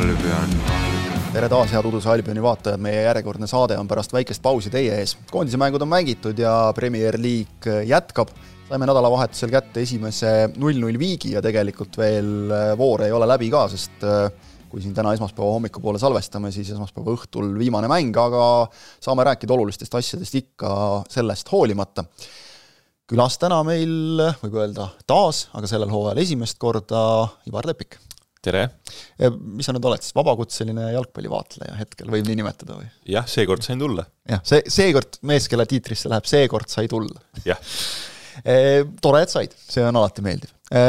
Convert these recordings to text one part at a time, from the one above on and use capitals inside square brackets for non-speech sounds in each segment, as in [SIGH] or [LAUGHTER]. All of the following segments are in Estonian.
Albion. tere taas, head Uduse Albioni vaatajad, meie järjekordne saade on pärast väikest pausi teie ees. koondise mängud on mängitud ja Premier League jätkab. saime nädalavahetusel kätte esimese null-null viigi ja tegelikult veel voor ei ole läbi ka, sest äh, kui siin täna esmaspäeva hommikupoole salvestame, siis esmaspäeva õhtul viimane mäng, aga saame rääkida olulistest asjadest ikka sellest hoolimata. külas täna meil, võib öelda taas, aga sellel hooajal esimest korda Ivar Lepik tere! mis sa nüüd oled siis, vabakutseline jalgpallivaatleja hetkel, võib nii nimetada või? jah, seekord sain tulla. jah, see, seekord mees, kelle tiitrisse läheb seekord sai tulla. jah e,. Tore, et said, see on alati meeldiv e,.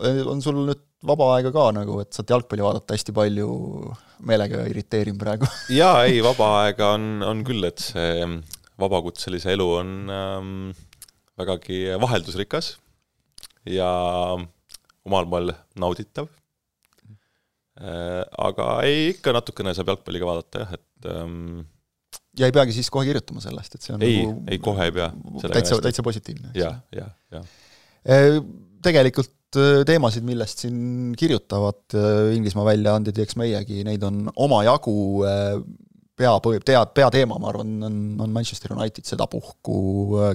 On sul nüüd vaba aega ka nagu, et saad jalgpalli vaadata hästi palju, meelega irriteerin praegu [LAUGHS] jaa, ei, vaba aega on, on küll, et see vabakutselise elu on ähm, vägagi vaheldusrikas ja omal moel nauditav. Äh, aga ei, ikka natukene saab jalgpalli ka vaadata jah, et ähm, ja ei peagi siis kohe kirjutama sellest, et see on ei nagu, ei kohe ei pea. täitsa, täitsa positiivne. jah, jah, jah. Äh, tegelikult äh, teemasid, millest siin kirjutavad Inglismaa väljaanded ja eks meiegi, neid on omajagu, pea, pea, peateema, ma arvan, on, on Manchester United sedapuhku,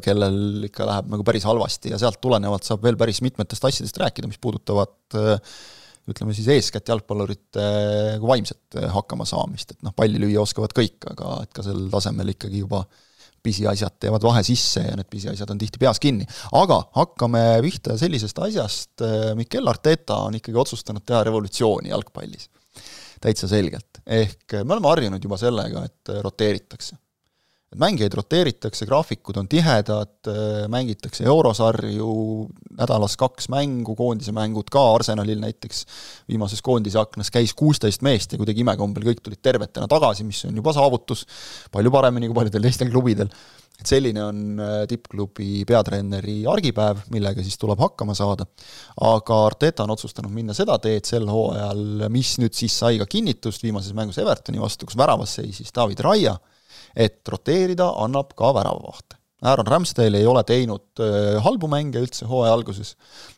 kellel ikka läheb nagu päris halvasti ja sealt tulenevalt saab veel päris mitmetest asjadest rääkida, mis puudutavad ütleme siis eeskätt jalgpallurite nagu vaimset hakkamasaamist, et noh, palli lüüa oskavad kõik, aga et ka sel tasemel ikkagi juba pisiasjad teevad vahe sisse ja need pisiasjad on tihti peas kinni. aga hakkame pihta sellisest asjast, Mikel Arteta on ikkagi otsustanud teha revolutsiooni jalgpallis täitsa selgelt. ehk me oleme harjunud juba sellega, et roteeritakse. et mängijaid roteeritakse, graafikud on tihedad, mängitakse eurosarju, nädalas kaks mängu, koondise mängud ka, Arsenalil näiteks viimases koondise aknas käis kuusteist meest ja kuidagi imekombel kõik tulid tervetena tagasi, mis on juba saavutus, palju paremini kui paljudel teistel klubidel et selline on tippklubi peatreeneri argipäev, millega siis tuleb hakkama saada. aga Arteta on otsustanud minna seda teed sel hooajal, mis nüüd siis sai ka kinnitust viimases mängus Evertoni vastu, kus väravas seisis David Raia, et roteerida annab ka väravavahte. Aaron Ramsdale ei ole teinud äh, halbu mänge üldse hooaja alguses,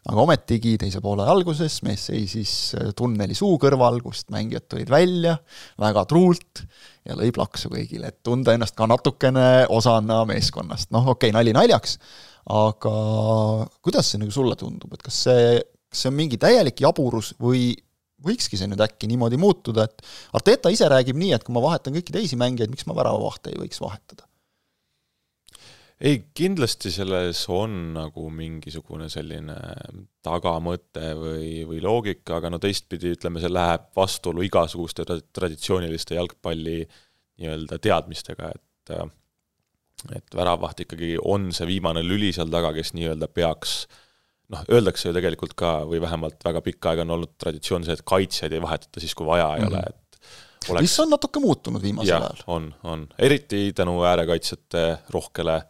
aga ometigi teise poole alguses mees seisis äh, tunneli suu kõrval, kust mängijad tulid välja väga truult ja lõi plaksu kõigile, et tunda ennast ka natukene osana meeskonnast, noh okei okay,, nali naljaks, aga kuidas see nagu sulle tundub, et kas see, kas see on mingi täielik jaburus või võikski see nüüd äkki niimoodi muutuda, et Arteta ise räägib nii, et kui ma vahetan kõiki teisi mängijaid, miks ma väravavahte ei võiks vahetada? Ei, kindlasti selles on nagu mingisugune selline tagamõte või, või loogika, aga no teistpidi ütleme, see läheb vastuolu igasuguste traditsiooniliste jalgpalli nii-öelda teadmistega, et et väravaht ikkagi on see viimane lüli seal taga, kes nii-öelda peaks noh, öeldakse ju tegelikult ka, või vähemalt väga pikka aega on olnud traditsioon see, et kaitsjaid ei vahetata siis, kui vaja ei mm -hmm. ole, et oleks... mis on natuke muutunud viimasel ajal. on, on, eriti tänu äärekaitsjate rohkele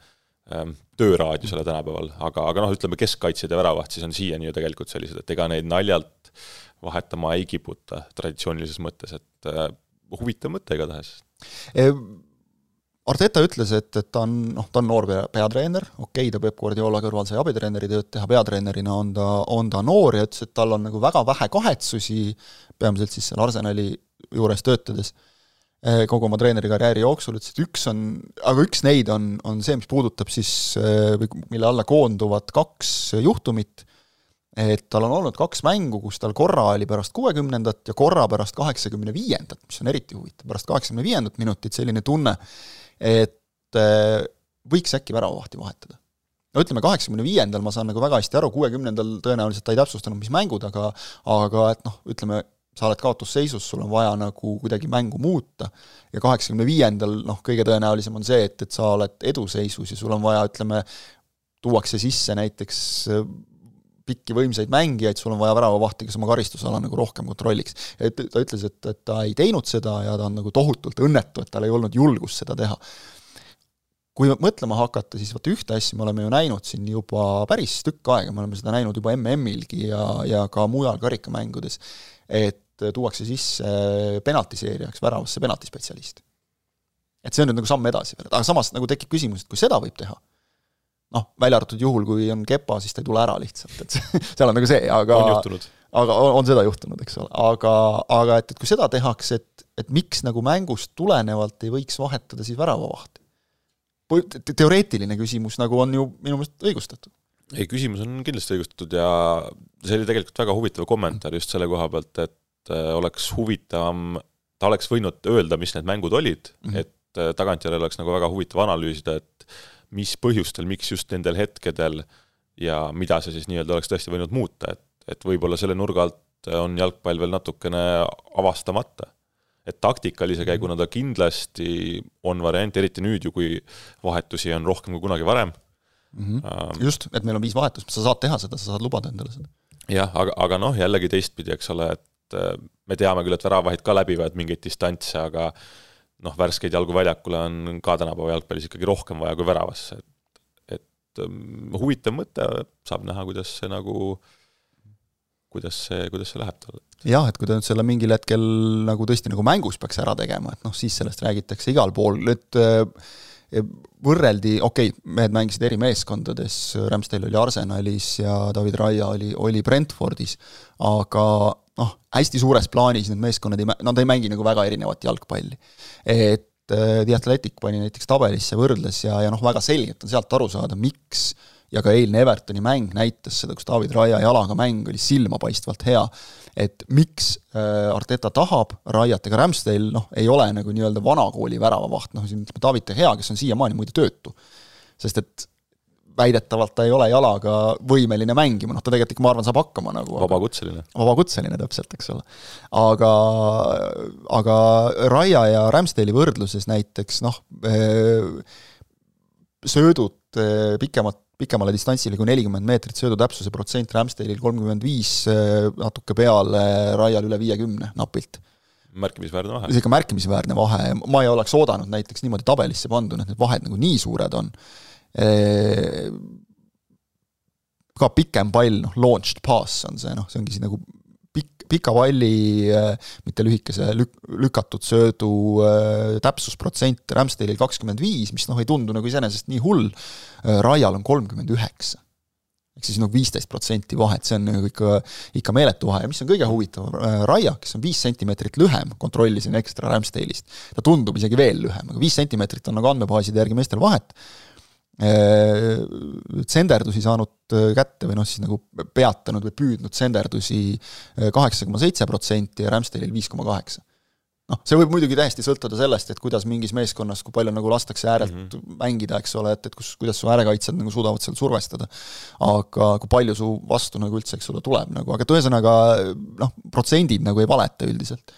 tööraadiusele tänapäeval, aga, aga noh, ütleme keskkaitsjad ja väravaht siis on siiani ju tegelikult sellised, et ega neid naljalt vahetama ei kiputa traditsioonilises mõttes, et äh, huvitav mõte igatahes. E Arteta ütles, et, et ta on, noh, ta on noor pea, peatreener, okei okay,, ta Peep Guardiola kõrval sai abitreeneri tööd teha, peatreenerina on ta, on ta noor ja ütles, et tal on nagu väga vähe kahetsusi, peamiselt siis seal Arsenali juures töötades, kogu oma treenerikarjääri jooksul, ütles, et üks on, aga üks neid on, on see, mis puudutab siis, eh, või mille alla koonduvad kaks juhtumit, et tal on olnud kaks mängu, kus tal korra oli pärast kuuekümnendat ja korra pärast kaheksakümne viiendat, mis on eriti huvitav, pärast kaheksakümne viiendat minutit selline tunne, et äh, võiks äkki väravavahti vahetada. no ütleme, kaheksakümne viiendal ma saan nagu väga hästi aru, kuuekümnendal tõenäoliselt ta ei täpsustanud, mis mängud, aga aga et noh, ütleme, sa oled kaotusseisus, sul on vaja nagu kuidagi mängu muuta ja kaheksakümne viiendal noh, kõige tõenäolisem on see, et, et sa oled eduseisus ja sul on vaja, ütleme, tuuakse sisse näiteks äh, pikki võimsaid mängijaid, sul on vaja väravavahti, kes oma karistusala nagu rohkem kontrolliks. et ta ütles, et, et ta ei teinud seda ja ta on nagu tohutult õnnetu, et tal ei olnud julgust seda teha. kui mõtlema hakata, siis vaata ühte asja me oleme ju näinud siin juba päris tükk aega, me oleme seda näinud juba MM-ilgi ja, ja ka mujal karikamängudes, et tuuakse sisse penaltiseerijaks väravasse penaltispetsialist. et see on nüüd nagu samm edasi veel, aga samas nagu tekib küsimus, et kui seda võib teha, noh, välja arvatud juhul, kui on kepa, siis ta ei tule ära lihtsalt, et [LAUGHS] seal on nagu see, aga on juhtunud. aga on, on seda juhtunud, eks ole, aga, aga et, et kui seda tehakse, et, et miks nagu mängust tulenevalt ei võiks vahetada siis väravavahti? teoreetiline küsimus nagu on ju minu meelest õigustatud. ei, küsimus on kindlasti õigustatud ja see oli tegelikult väga huvitav kommentaar just selle koha pealt, et äh, oleks huvitavam, ta oleks võinud öelda, mis need mängud olid mm, -hmm. et äh, tagantjärele oleks nagu väga huvitav analüüsida, et mis põhjustel, miks just nendel hetkedel ja mida see siis nii-öelda oleks tõesti võinud muuta, et, et võib-olla selle nurga alt on jalgpall veel natukene avastamata. et taktikalise käiguna ta kindlasti on variant, eriti nüüd ju, kui vahetusi on rohkem kui kunagi varem mm. -hmm. just, et meil on viis vahetust, sa saad teha seda, sa saad lubada endale seda. jah, aga, aga noh, jällegi teistpidi, eks ole, et äh, me teame küll, et väravahid ka läbivad mingeid distantse, aga noh, värskeid jalgu väljakule on ka tänapäeva jalgpallis ikkagi rohkem vaja kui väravasse, et et um, huvitav mõte, saab näha, kuidas see nagu, kuidas see, kuidas see läheb talle. jah, et kui ta nüüd selle mingil hetkel nagu tõesti nagu mängus peaks ära tegema, et noh, siis sellest räägitakse igal pool, nüüd äh, võrreldi, okei okay,, mehed mängisid eri meeskondades, Ramsdale oli Arsenalis ja David Raia oli, oli Brentfordis, aga noh, hästi suures plaanis need meeskonnad ei, nad ei mängi nagu väga erinevat jalgpalli. et äh, The Athletic pani näiteks tabelisse, võrdles ja, ja noh, väga selgelt on sealt aru saada, miks ja ka eilne Evertoni mäng näitas seda, kus David Raia jalaga mäng oli silmapaistvalt hea, et miks äh, Arteta tahab Raiat, ega Ramsdale noh, ei ole nagu nii-öelda vanakooli väravavaht, noh ütleme, David De Gea, kes on siiamaani muide töötu. sest et väidetavalt ta ei ole jalaga võimeline mängima, noh ta tegelikult ikka, ma arvan, saab hakkama nagu vabakutseline. vabakutseline täpselt, eks ole. aga, aga Raia ja Ramsdale'i võrdluses näiteks noh, eh, söödud eh, pikemat, pikemale distantsile kui nelikümmend meetrit, söödu täpsuse protsent Ramsdale'il kolmkümmend viis, eh, natuke peale, Raial üle viiekümne napilt märkimisväärne vahe. see ikka märkimisväärne vahe, ma ei oleks oodanud näiteks niimoodi tabelisse panduna, et need vahed nagu nii suured on ka pikem pall, noh, launched pass on see, noh, see ongi siis nagu pikk, pika palli, mitte lühikese lük-, lükatud söödu täpsusprotsent Ramsdale'il kakskümmend viis, mis noh, ei tundu nagu iseenesest nii hull, Raial on kolmkümmend üheksa. ehk siis nagu viisteist protsenti vahet, see on nagu ikka, ikka meeletu vahe. Ja mis on kõige huvitavam, Raia, kes on viis sentimeetrit lühem, kontrollisin ekstra Ramsdale'ist, ta tundub isegi veel lühem, aga viis sentimeetrit on nagu andmebaaside järgi meestel vahet, Äh, senderdusi saanud äh, kätte või noh, siis nagu peatanud või püüdnud senderdusi äh, kaheksa koma seitse protsenti ja Ramsdaleil viis koma kaheksa. noh, see võib muidugi täiesti sõltuda sellest, et kuidas mingis meeskonnas, kui palju nagu lastakse äärelt mm -hmm. mängida, eks ole, et, et kus, kuidas su äärekaitsjad nagu suudavad seal survestada. aga kui palju su vastu nagu üldse, eks ole, tuleb nagu, aga et ühesõnaga noh, protsendid nagu ei valeta üldiselt.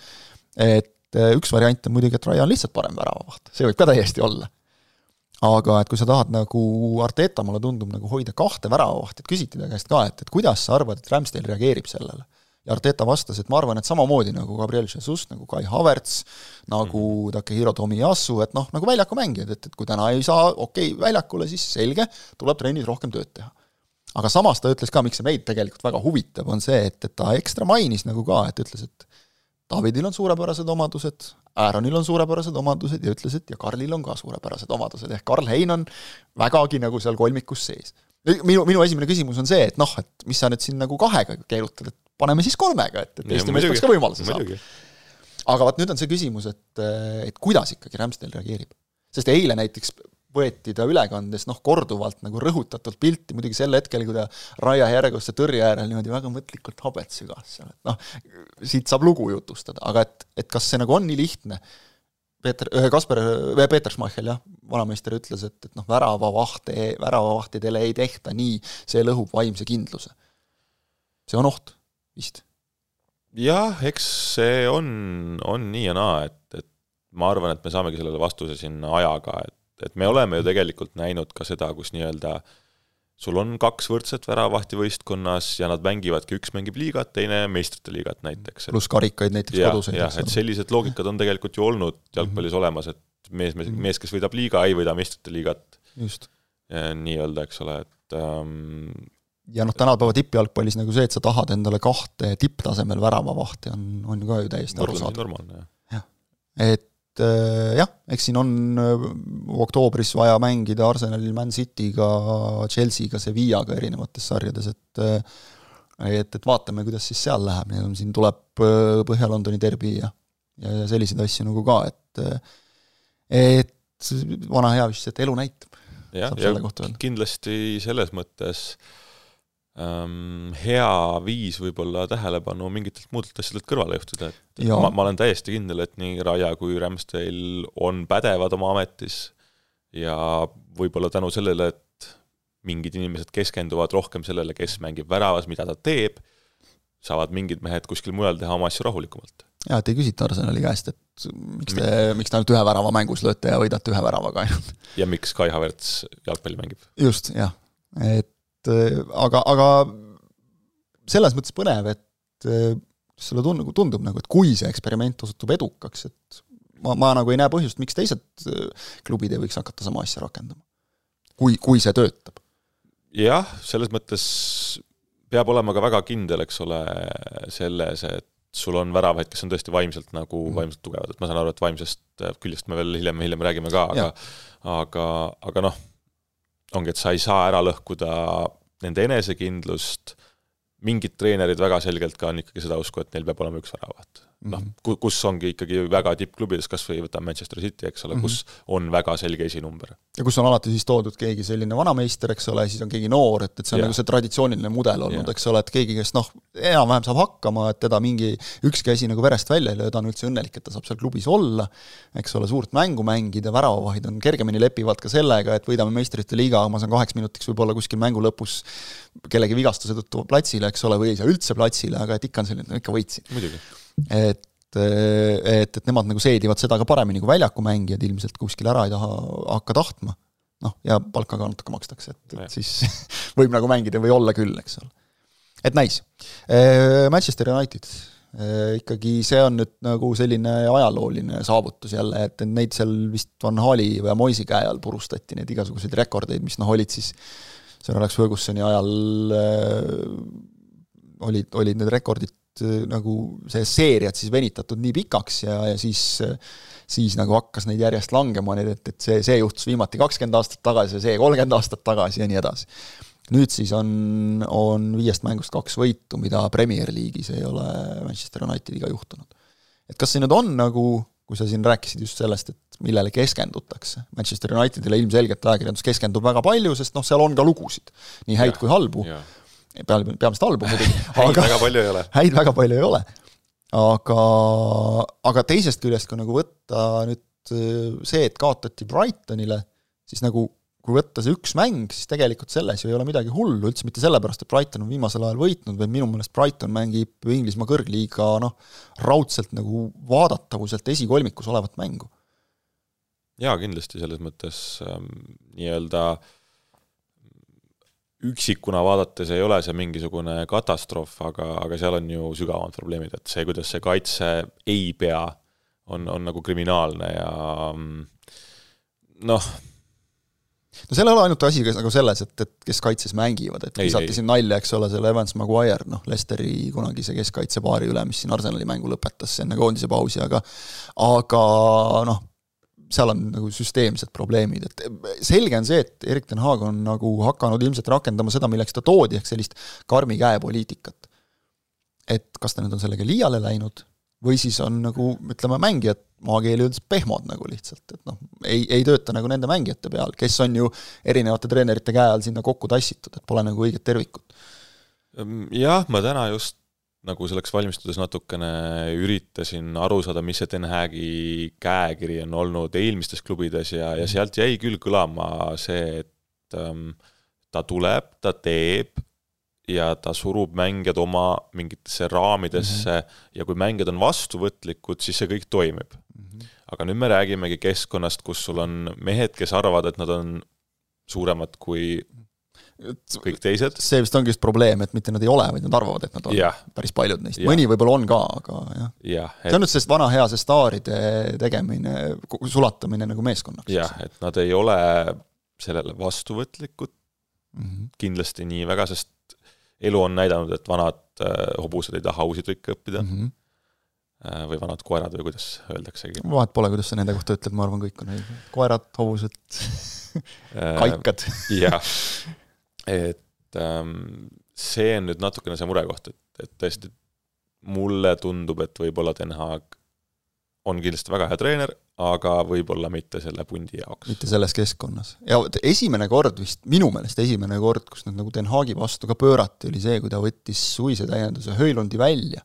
et üks variant on muidugi, et Raia on lihtsalt parem väravavaht, see võib ka täiesti olla aga et kui sa tahad nagu Arteta, mulle tundub, nagu hoida kahte väravavahti, et küsiti ta käest ka, et, et kuidas sa arvad, et Ramsdale reageerib sellele? ja Arteta vastas, et ma arvan, et samamoodi nagu Gabriel Jesus, nagu Kai Havertz, nagu mm. Takehiro Tomiyasu, et noh, nagu väljakumängijad, et, et kui täna ei saa okei okay, väljakule, siis selge, tuleb trennis rohkem tööd teha. aga samas ta ütles ka, miks see meid tegelikult väga huvitab, on see, et, et ta ekstra mainis nagu ka, et ütles, et Davidil on suurepärased omadused, Aaronil on suurepärased omadused ja ütles, et ja Karlil on ka suurepärased omadused, ehk Karl Hein on vägagi nagu seal kolmikus sees. minu, minu esimene küsimus on see, et noh, et mis sa nüüd siin nagu kahega keerutad, et paneme siis kolmega, et, et Eesti mees peaks ka võimaluse saama. aga vot nüüd on see küsimus, et, et kuidas ikkagi Ramsdale reageerib. sest eile näiteks võeti ta ülekandes noh, korduvalt nagu rõhutatult pilti, muidugi sel hetkel, kui ta Raia järjekordse tõrje äärel niimoodi väga mõtlikult habet sügas seal, et noh, siit saab lugu jutustada, aga et, et kas see nagu on nii lihtne, Peeter, Kasper, Peeter Schmeichel jah, vanameister ütles, et, et noh, väravavahte, väravavahtidele ei tehta nii, see lõhub vaimse kindluse. see on oht, vist. jah, eks see on, on nii ja naa, et, et ma arvan, et me saamegi sellele vastuse siin ajaga, et et me oleme ju tegelikult näinud ka seda, kus nii-öelda sul on kaks võrdset väravahti võistkonnas ja nad mängivadki, üks mängib liigat, teine meistrite liigat näiteks. pluss karikaid näiteks ja, koduseid. jah, et sellised loogikad on tegelikult ju olnud jalgpallis mm -hmm. olemas, et mees, mees, mhm. mees, kes võidab liiga, ei võida meistrite liigat. nii-öelda, eks ole, et ähm, ja noh, tänapäeva tippjalgpallis nagu see, et sa tahad endale kahte tipptasemel väravavahti, on, on ka ju täiesti arusaadav. normaalne, jah. jah, et et äh, jah, eks siin on äh, oktoobris vaja mängida Arsenalil, Man City'ga, Chelsea'ga, Sevillaga erinevates sarjades, et äh, et, et vaatame, kuidas siis seal läheb, neil on siin, tuleb Põhja-Londoni derbi ja ja selliseid asju nagu ka, et et vana hea vist, et elu näitab. jah, ja, ja kindlasti selles mõttes äh, ähm, hea viis võib-olla tähelepanu mingitelt muudelt asjadelt kõrvale juhtida, et ja. ma, ma olen täiesti kindel, et nii Raia kui Ramsdale on pädevad oma ametis ja võib-olla tänu sellele, et mingid inimesed keskenduvad rohkem sellele, kes mängib väravas, mida ta teeb, saavad mingid mehed kuskil mujal teha oma asju rahulikumalt. jaa, et ei küsita Arsenali käest, et miks te, miks te ainult ühe värava mängus lööte ja võidate ühe väravaga ainult. ja miks Kai Havertz jalgpalli mängib. just, jah, et et aga, aga selles mõttes põnev, et kas sulle tundub, tundub nagu, et kui see eksperiment osutub edukaks, et ma, ma nagu ei näe põhjust, miks teised klubid ei võiks hakata sama asja rakendama. kui, kui see töötab. jah, selles mõttes peab olema ka väga kindel, eks ole, selles, et sul on väravaid, kes on tõesti vaimselt nagu mm., vaimselt tugevad, et ma saan aru, et vaimsest küljest me veel hiljem, hiljem räägime ka, aga aga, aga noh, ongi, et sa ei saa ära lõhkuda nende enesekindlust, mingid treenerid väga selgelt ka on ikkagi seda usku, et neil peab olema üks väravat noh, mhm. kus ongi ikkagi väga tippklubides, kas või võtame Manchester City, eks ole mm, -hmm. kus on väga selge esinumber. ja kus on alati siis toodud keegi selline vanameister, eks ole, siis on keegi noor, et, et see on yeah. nagu see traditsiooniline mudel olnud yeah., eks ole, et keegi, kes noh, enam-vähem saab hakkama, et teda mingi ükski asi nagu verest välja ei löö, ta on üldse õnnelik, et ta saab seal klubis olla, eks ole, suurt mängu mängida, väravavahid on kergemini lepivad ka sellega, et võidame meistrite liiga, ma saan kaheks minutiks võib-olla kuskil mängu lõpus kellegi vigastuse tõttu platsile, eks ole, või ei saa üldse platsile, aga et ikka on selline, ikka võitsin. Et et, et nemad nagu seedivad seda ka paremini kui väljaku mängijad ilmselt kuskil ära ei taha hakka tahtma. noh, ja palka ka natuke makstakse, et, et siis [LAUGHS] võib nagu mängida või olla küll, eks ole. et näis. Manchester United, ikkagi see on nüüd nagu selline ajalooline saavutus jälle, et neid seal vist Van Hali või Moisi käe all purustati, neid igasuguseid rekordeid, mis noh, olid siis Sir Alex Fergusoni ajal olid, olid need rekordid Äh, nagu see seeriad siis venitatud nii pikaks ja, ja siis siis nagu hakkas neid järjest langema, nii et, et see, see juhtus viimati kakskümmend aastat tagasi ja see kolmkümmend aastat tagasi ja nii edasi. nüüd siis on, on viiest mängust kaks võitu, mida Premier League'is ei ole Manchester Unitediga juhtunud. et kas see nüüd on nagu, kui sa siin rääkisid just sellest, et millele keskendutakse, Manchester Unitedile ilmselgelt ajakirjandus keskendub väga palju, sest noh, seal on ka lugusid, nii häid ja, kui halbu ja peale, peamiselt halbu muidugi [LAUGHS] häid väga palju ei ole. [LAUGHS] häid väga palju ei ole. aga, aga teisest küljest, kui nagu võtta nüüd äh, see, et kaotati Brightonile, siis nagu kui võtta see üks mäng, siis tegelikult selles ju ei ole midagi hullu, üldse mitte sellepärast, et Brighton on viimasel ajal võitnud, vaid minu meelest Brighton mängib Inglismaa kõrgliiga noh, raudselt nagu vaadatavuselt esikolmikus olevat mängu. jaa, kindlasti selles mõttes ähm, nii-öelda äh, üksikuna vaadates ei ole see mingisugune katastroof, aga, aga seal on ju sügavamad probleemid, et see, kuidas see kaitse ei pea, on, on nagu kriminaalne ja mm, noh, no seal ei ole ainult asi nagu selles, et, et kes kaitses mängivad, et visati siin nalja, eks ole, selle Evans Maguire, noh, Lesteri kunagise keskkaitsepaari üle, mis siin Arsenali mängu lõpetas enne koondise pausi, aga aga noh, seal on nagu süsteemsed probleemid, et selge on see, et Erik ten Haag on nagu hakanud ilmselt rakendama seda, milleks ta toodi, ehk sellist karmi käe poliitikat. et kas ta nüüd on sellega liiale läinud või siis on nagu ütleme, mängijad maakeeli öeldes pehmod nagu lihtsalt, et noh, ei, ei tööta nagu nende mängijate peal, kes on ju erinevate treenerite käe all sinna kokku tassitud, et pole nagu õiget tervikut. jah, ma täna just nagu selleks valmistudes natukene üritasin aru saada, mis see Den Hagi käekiri on olnud eelmistes klubides ja, ja sealt jäi küll kõlama see, et ähm, ta tuleb, ta teeb ja ta surub mängijad oma mingitesse raamidesse mm -hmm. ja kui mängijad on vastuvõtlikud, siis see kõik toimib mm. -hmm. aga nüüd me räägimegi keskkonnast, kus sul on mehed, kes arvavad, et nad on suuremad kui kõik teised. see vist ongi just probleem, et mitte nad ei ole, vaid nad arvavad, et nad on. päris paljud neist, mõni võib-olla on ka, aga jah ja,. Et... see on nüüd see vana hea see staaride tegemine, sulatamine nagu meeskonnaks. jah, et nad ei ole sellele vastuvõtlikud mm -hmm. kindlasti nii väga, sest elu on näidanud, et vanad äh, hobused ei taha uusi trikke õppida mm. -hmm. äh, või vanad koerad või kuidas öeldaksegi. vahet pole, kuidas sa nende kohta ütled, ma arvan, kõik on õige. koerad, hobused kaikad. jah, [LAUGHS] et ähm, see on nüüd natukene see murekoht, et, et tõesti, mulle tundub, et võib-olla Den Haag on kindlasti väga hea treener, aga võib-olla mitte selle pundi jaoks. mitte selles keskkonnas. ja esimene kord vist, minu meelest esimene kord, kus nad nagu Den Haagi vastu ka pöörati, oli see, kui ta võttis suvise täienduse Höölundi välja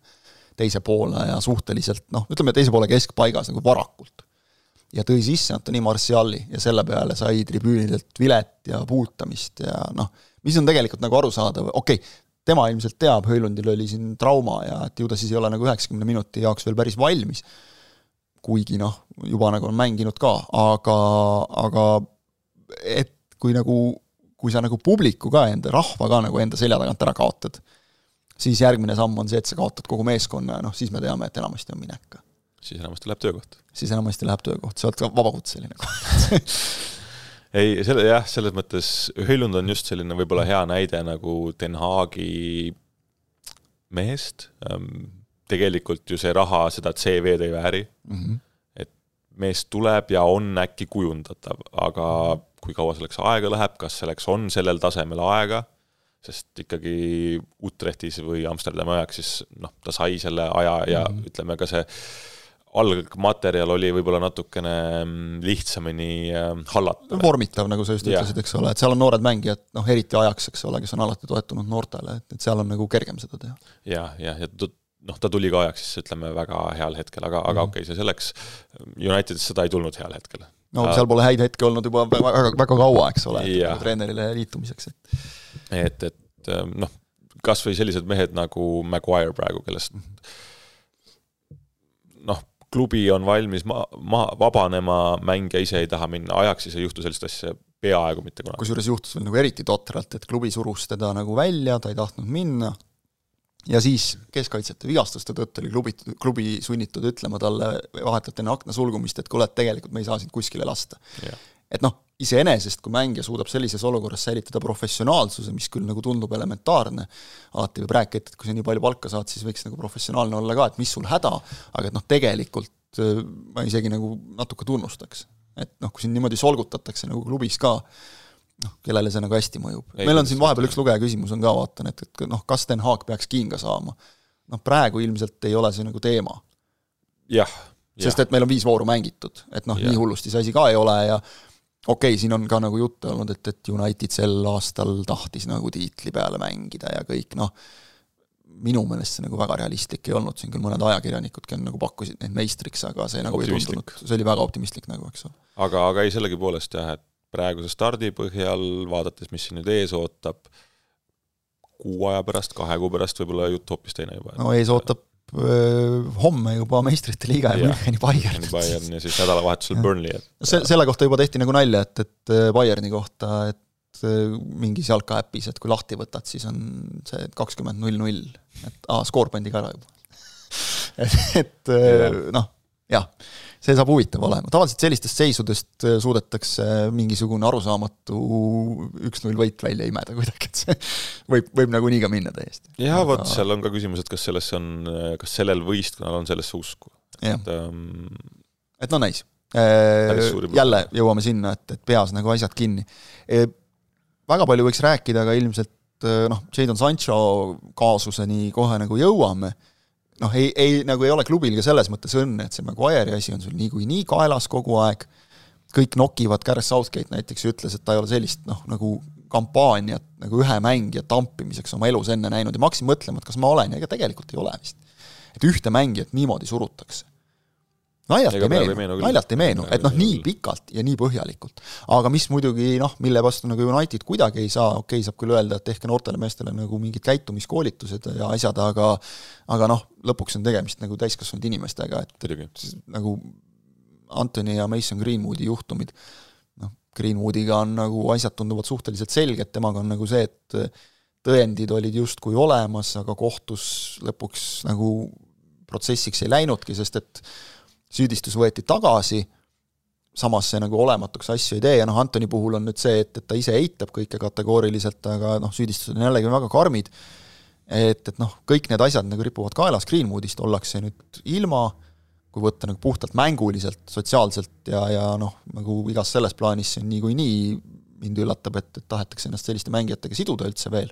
teise poole ja suhteliselt noh, ütleme teise poole keskpaigas nagu varakult. Ja tõi sisse Antoni Martiali ja selle peale sai tribüünidelt vilet ja puutamist ja noh, mis on tegelikult nagu arusaadav, okei okay,, tema ilmselt teab, Höölundil oli siin trauma ja et ju ta siis ei ole nagu üheksakümne minuti jaoks veel päris valmis kuigi noh, juba nagu on mänginud ka, aga, aga et kui nagu, kui sa nagu publiku ka enda, rahva ka nagu enda selja tagant ära kaotad, siis järgmine samm on see, et sa kaotad kogu meeskonna ja noh, siis me teame, et enamasti on minek. Siis enamasti läheb töökoht. siis enamasti läheb töökoht, sa oled ka vabakutseline koht [LAUGHS] ei, selle jah, selles mõttes Höllund on just selline võib-olla hea näide nagu Den Haagi mehest ähm,, tegelikult ju see raha seda CV-d ei vääri mm. -hmm. et mees tuleb ja on äkki kujundatav, aga kui kaua selleks aega läheb, kas selleks on sellel tasemel aega, sest ikkagi Utrechtis või Amsterdami ajaks siis noh, ta sai selle aja ja mm -hmm. ütleme ka see algmaterjal oli võib-olla natukene mm, lihtsamini äh, hallatav. vormitav, nagu sa just ütlesid, eks ole, et seal on noored mängijad, noh eriti ajaks, eks ole, kes on alati toetunud noortele, et, et seal on nagu kergem seda teha. ja, ja, ja noh, ta tuli ka ajaks siis ütleme väga heal hetkel, aga mm, -hmm. aga mhm. okei okay,, see selleks, Unitedis seda ei tulnud heal hetkel. no seal pole häid hetki olnud juba väga, väga, väga kaua, eks ole, treenerile liitumiseks, et et, et noh, kas või sellised mehed nagu Maguire praegu, kellest noh, klubi on valmis ma-, ma-, vabanema, mängija ise ei taha minna, Ajaxis ei juhtu sellist asja peaaegu mitte kunagi. kusjuures juhtus veel nagu eriti totralt, et klubi surus teda nagu välja, ta ei tahtnud minna, ja siis keskkaitsjate vigastuste tõttu oli klubi, klubi sunnitud ütlema talle vahetult enne akna sulgumist, et kuule, et tegelikult me ei saa sind kuskile lasta. et noh, iseenesest, kui mängija suudab sellises olukorras säilitada professionaalsuse, mis küll nagu tundub elementaarne, alati võib rääkida, et kui sa nii palju palka saad, siis võiks nagu professionaalne olla ka, et mis sul häda, aga et noh, tegelikult äh, ma isegi nagu natuke tunnustaks. et noh, kui sind niimoodi solgutatakse nagu klubis ka, noh, kellele see nagu hästi mõjub. meil on siin vahepeal üks lugeja küsimus on ka, vaatan, et, et noh, kas Den Haag peaks kinga saama? noh, praegu ilmselt ei ole see nagu teema. jah. sest et meil on viis vooru mängitud, et noh, nii hullusti see asi ka ei ole ja okei okay,, siin on ka nagu juttu olnud, et, et United sel aastal tahtis nagu tiitli peale mängida ja kõik noh, minu meelest see nagu väga realistlik ei olnud, siin küll mõned ajakirjanikudki on nagu pakkusid neid meistriks, aga see nagu ei tundunud, see oli väga optimistlik nagu, eks ole. aga, aga ei, sellegipoolest jah, et praeguse stardi põhjal, vaadates, mis siin nüüd ees ootab, kuu aja pärast, kahe kuu pärast võib-olla jutt hoopis teine juba. no ees ootab homme juba meistrite liiga ja Müncheni Bayern. Bayern ja siis nädalavahetusel Burnley, et se-, selle kohta juba tehti nagu nalja, et, et Bayerni kohta, et mingis jalkaäpis, et kui lahti võtad, siis on see kakskümmend null null, et aa, skoor pandi ka ära juba. [LAUGHS] Et, et noh, jah see saab huvitav olema, tavaliselt sellistest seisudest äh, suudetakse mingisugune arusaamatu üks-null võit välja imeda kuidagi, et see [LAUGHS] võib, võib nagunii ka minna täiesti. jah Aga..., vot seal on ka küsimus, et kas sellesse on, kas sellel võistkonnal on sellesse usku. et ähm... et no näis. Äh, jälle jõuame sinna, et, et peas nagu asjad kinni. E, väga palju võiks rääkida, aga ilmselt äh, noh, Jadon Sancho kaasuseni kohe nagu jõuame noh, ei, ei, nagu ei ole klubil ka selles mõttes õnne, et see Maguire'i asi on sul niikuinii kaelas kogu aeg, kõik nokivad, Gareth Southgate näiteks ütles, et ta ei ole sellist noh, nagu kampaaniat nagu ühe mängija tampimiseks oma elus enne näinud. Ja ma hakkasin mõtlema, et kas ma olen ega tegelikult ei ole vist. et ühte mängijat niimoodi surutakse naljalt ei meenu, naljalt ei meenu, et noh, nii pikalt ja nii põhjalikult. aga mis muidugi noh, mille vastu nagu United kuidagi ei saa, okei okay,, saab küll öelda, et tehke noortele meestele nagu mingid käitumiskoolitused ja asjad, aga aga noh, lõpuks on tegemist nagu täiskasvanud inimestega, et Tõdugi. nagu Anthony ja Mason Greenwoodi juhtumid, noh, Greenwoodiga on nagu asjad tunduvad suhteliselt selged, temaga on nagu see, et tõendid olid justkui olemas, aga kohtus lõpuks nagu protsessiks ei läinudki, sest et süüdistus võeti tagasi, samas see nagu olematuks asju ei tee ja noh, Antoni puhul on nüüd see, et, et ta ise eitab kõike kategooriliselt, aga noh, süüdistused on jällegi väga karmid, et, et noh, kõik need asjad nagu ripuvad kaelas, Greenwoodist ollakse nüüd ilma, kui võtta nagu puhtalt mänguliselt, sotsiaalselt ja, ja noh, nagu igas selles plaanis see on niikuinii, mind üllatab, et, et tahetakse ennast selliste mängijatega siduda üldse veel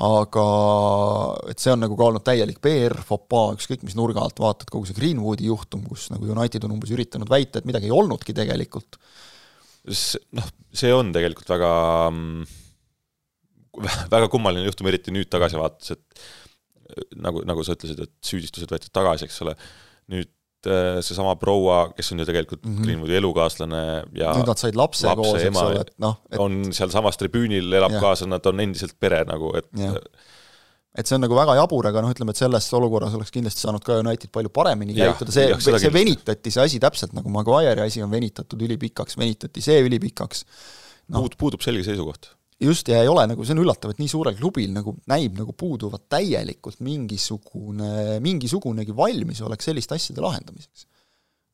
aga et see on nagu ka olnud täielik PR, fopaa, ükskõik mis nurga alt vaatad, kogu see Greenwoodi juhtum, kus nagu United on umbes üritanud väita, et midagi ei olnudki tegelikult. noh, see on tegelikult väga, väga kummaline juhtum, eriti nüüd tagasi vaadates, et nagu, nagu sa ütlesid, et süüdistused võetud tagasi, eks ole, nüüd seesama proua, kes on ju tegelikult mm -hmm. Greenwoodi elukaaslane ja nüüd nad said lapse, lapse koos, eks ole, et noh et... on sealsamas tribüünil, elab ja. kaasa, nad on endiselt pere nagu, et ja. et see on nagu väga jabur, aga noh, ütleme, et selles olukorras oleks kindlasti saanud ka United palju paremini käituda, see, see venitati, see asi täpselt nagu Maguire'i asi on venitatud ülipikaks, venitati see ülipikaks no.. puud, puudub selge seisukoht just, ja ei ole nagu, see on üllatav, et nii suurel klubil nagu näib nagu puuduvat täielikult mingisugune, mingisugunegi valmisolek selliste asjade lahendamiseks.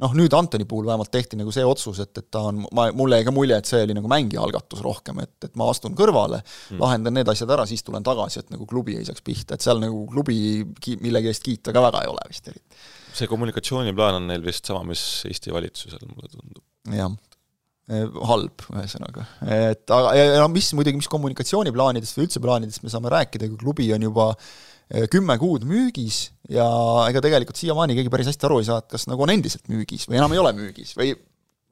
noh, nüüd Antoni puhul vähemalt tehti nagu see otsus, et, et ta on, ma, mulle jäi ka mulje, et see oli nagu mängija algatus rohkem, et, et ma astun kõrvale mm., lahendan need asjad ära, siis tulen tagasi, et nagu klubi ei saaks pihta, et seal nagu klubi ki-, millegi eest kiita ka väga ei ole vist eriti. see kommunikatsiooniplaan on neil vist sama, mis Eesti valitsusel, mulle tundub. jah halb, ühesõnaga. et aga, ja no mis muidugi, mis kommunikatsiooniplaanidest või üldse plaanidest me saame rääkida, kui klubi on juba eh, kümme kuud müügis ja ega tegelikult siiamaani keegi päris hästi aru ei saa, et kas nagu on endiselt müügis või enam ei ole müügis või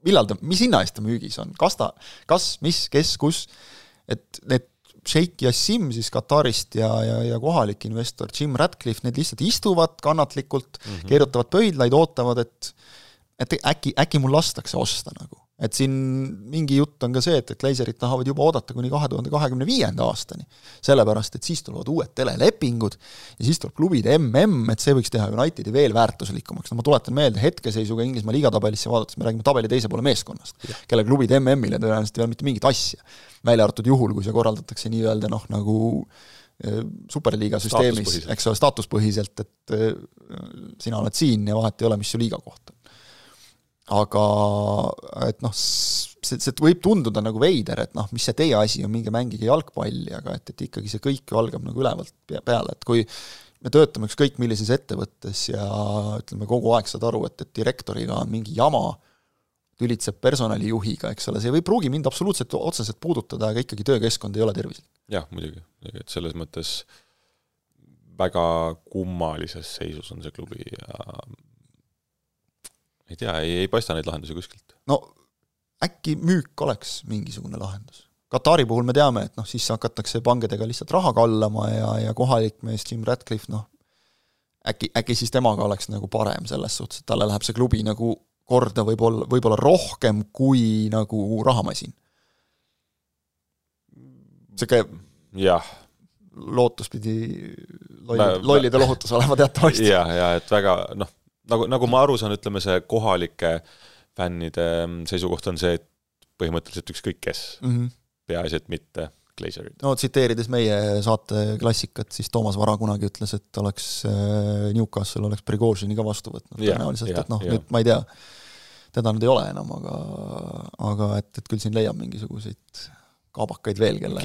millal ta, mis hinna eest ta müügis on, kas ta, kas, mis, kes, kus, et need Sheikh Yassim siis Katarist ja, ja, ja kohalik investor Jim Ratcliffe, need lihtsalt istuvad kannatlikult mm, -hmm. keerutavad pöidlaid, ootavad, et et äkki, äkki mul lastakse osta nagu et siin mingi jutt on ka see, et, et Glazerid tahavad juba oodata kuni kahe tuhande kahekümne viienda aastani. sellepärast, et siis tulevad uued telelepingud ja siis tuleb klubide mm, et see võiks teha Unitedi veel väärtuslikumaks, no ma tuletan meelde, hetkeseisuga Inglismaa liigatabelisse vaadates me räägime tabeli teise poole meeskonnast, kelle klubid MM-ile tõenäoliselt ei ole mitte mingit asja. välja arvatud juhul, kui see korraldatakse nii-öelda noh, nagu eh, superliiga süsteemis, eks ole, staatuspõhiselt, et eh, sina oled siin ja vahet ei ole, mis su liiga koht on aga et noh, see, see võib tunduda nagu veider, et noh, mis see teie asi on, minge mängige jalgpalli, aga et, et ikkagi see kõik ju algab nagu ülevalt peale, et kui me töötame ükskõik millises ettevõttes ja ütleme, kogu aeg saad aru, et, et direktoriga on mingi jama, tülitseb personalijuhiga, eks ole, see ei pruugi mind absoluutselt otseselt puudutada, aga ikkagi töökeskkond ei ole tervislik. jah, muidugi, et selles mõttes väga kummalises seisus on see klubi ja ei tea, ei, ei paista neid lahendusi kuskilt. no äkki müük oleks mingisugune lahendus? Katari puhul me teame, et noh, siis hakatakse pangedega lihtsalt raha kallama ja, ja kohalik mees Jim Ratcliffe, noh, äkki, äkki siis temaga oleks nagu parem selles suhtes, et talle läheb see klubi nagu korda võib-olla, võib-olla rohkem kui nagu rahamasin. niisugune jah, lootus pidi lolli, lollide lohutus olema teatavasti. [LAUGHS] jah, ja et väga noh nagu, nagu ma aru saan, ütleme see kohalike fännide mm, seisukoht on see, et põhimõtteliselt ükskõik kes. Mm -hmm., peaasi, et mitte Glazerid. no tsiteerides meie saate klassikat, siis Toomas Vara kunagi ütles, et oleks äh, Newcastle oleks Prigožini ka vastu võtnud tõenäoliselt, et noh, nüüd ma ei tea, teda nüüd ei ole enam, aga aga et, et küll siin leiab mingisuguseid kaabakaid veel, kelle,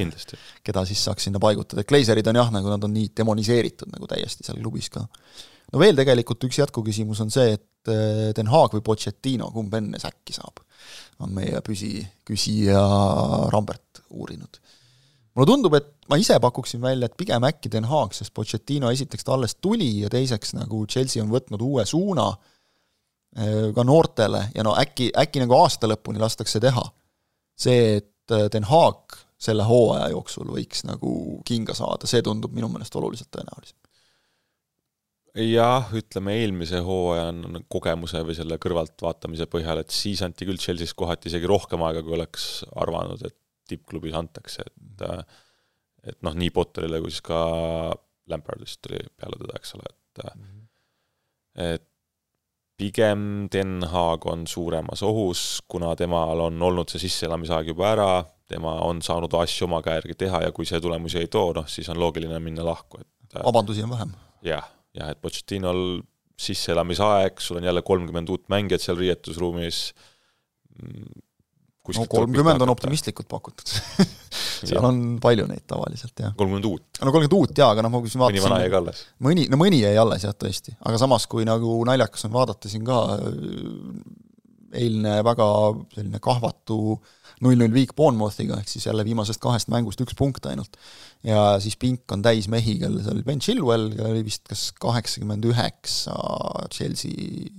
keda siis saaks sinna paigutada, et Glazerid on jah, nagu nad on nii demoniseeritud nagu täiesti seal klubis ka no veel tegelikult üks jätkuküsimus on see, et Den Haag või Pochettino, kumb enne säkki saab, on meie püsi, küsija Rambert uurinud. mulle tundub, et ma ise pakuksin välja, et pigem äkki Den Haag, sest Pochettino esiteks ta alles tuli ja teiseks nagu Chelsea on võtnud uue suuna eh, ka noortele ja no äkki, äkki nagu aasta lõpuni lastakse teha. see, et Den Haag selle hooaja jooksul võiks nagu kinga saada, see tundub minu meelest oluliselt tõenäolisem jah, ütleme eelmise hooaja kogemuse või selle kõrvaltvaatamise põhjal, et siis anti küll Chelsea's kohati isegi rohkem aega, kui oleks arvanud, et tippklubis antakse, et et noh, nii Potterile kui siis ka Lampardist tuli peale teda, eks ole, et mm -hmm. et pigem Den Haag on suuremas ohus, kuna temal on olnud see sisseelamisaeg juba ära, tema on saanud asju oma käe järgi teha ja kui see tulemusi ei too, noh siis on loogiline minna lahku, et vabandusi on vähem. jah jah, et Pochettinol sisseelamisaeg, sul on jälle kolmkümmend uut mängijat seal riietusruumis, no kolmkümmend on optimistlikult pakutud [LAUGHS] seal on palju neid tavaliselt, jah. kolmkümmend uut? no kolmkümmend uut jaa, aga noh, ma vaatasin mõni vana jäi ka alles? mõni, no mõni jäi alles jah, tõesti. aga samas, kui nagu naljakas on vaadata siin ka eilne väga selline kahvatu null-null viik Bournemouthiga, ehk siis jälle viimasest kahest mängust üks punkt ainult. ja siis pink on täis mehi, kellel seal oli Ben Chilwell, kellel oli vist kas kaheksakümmend üheksa Chelsea,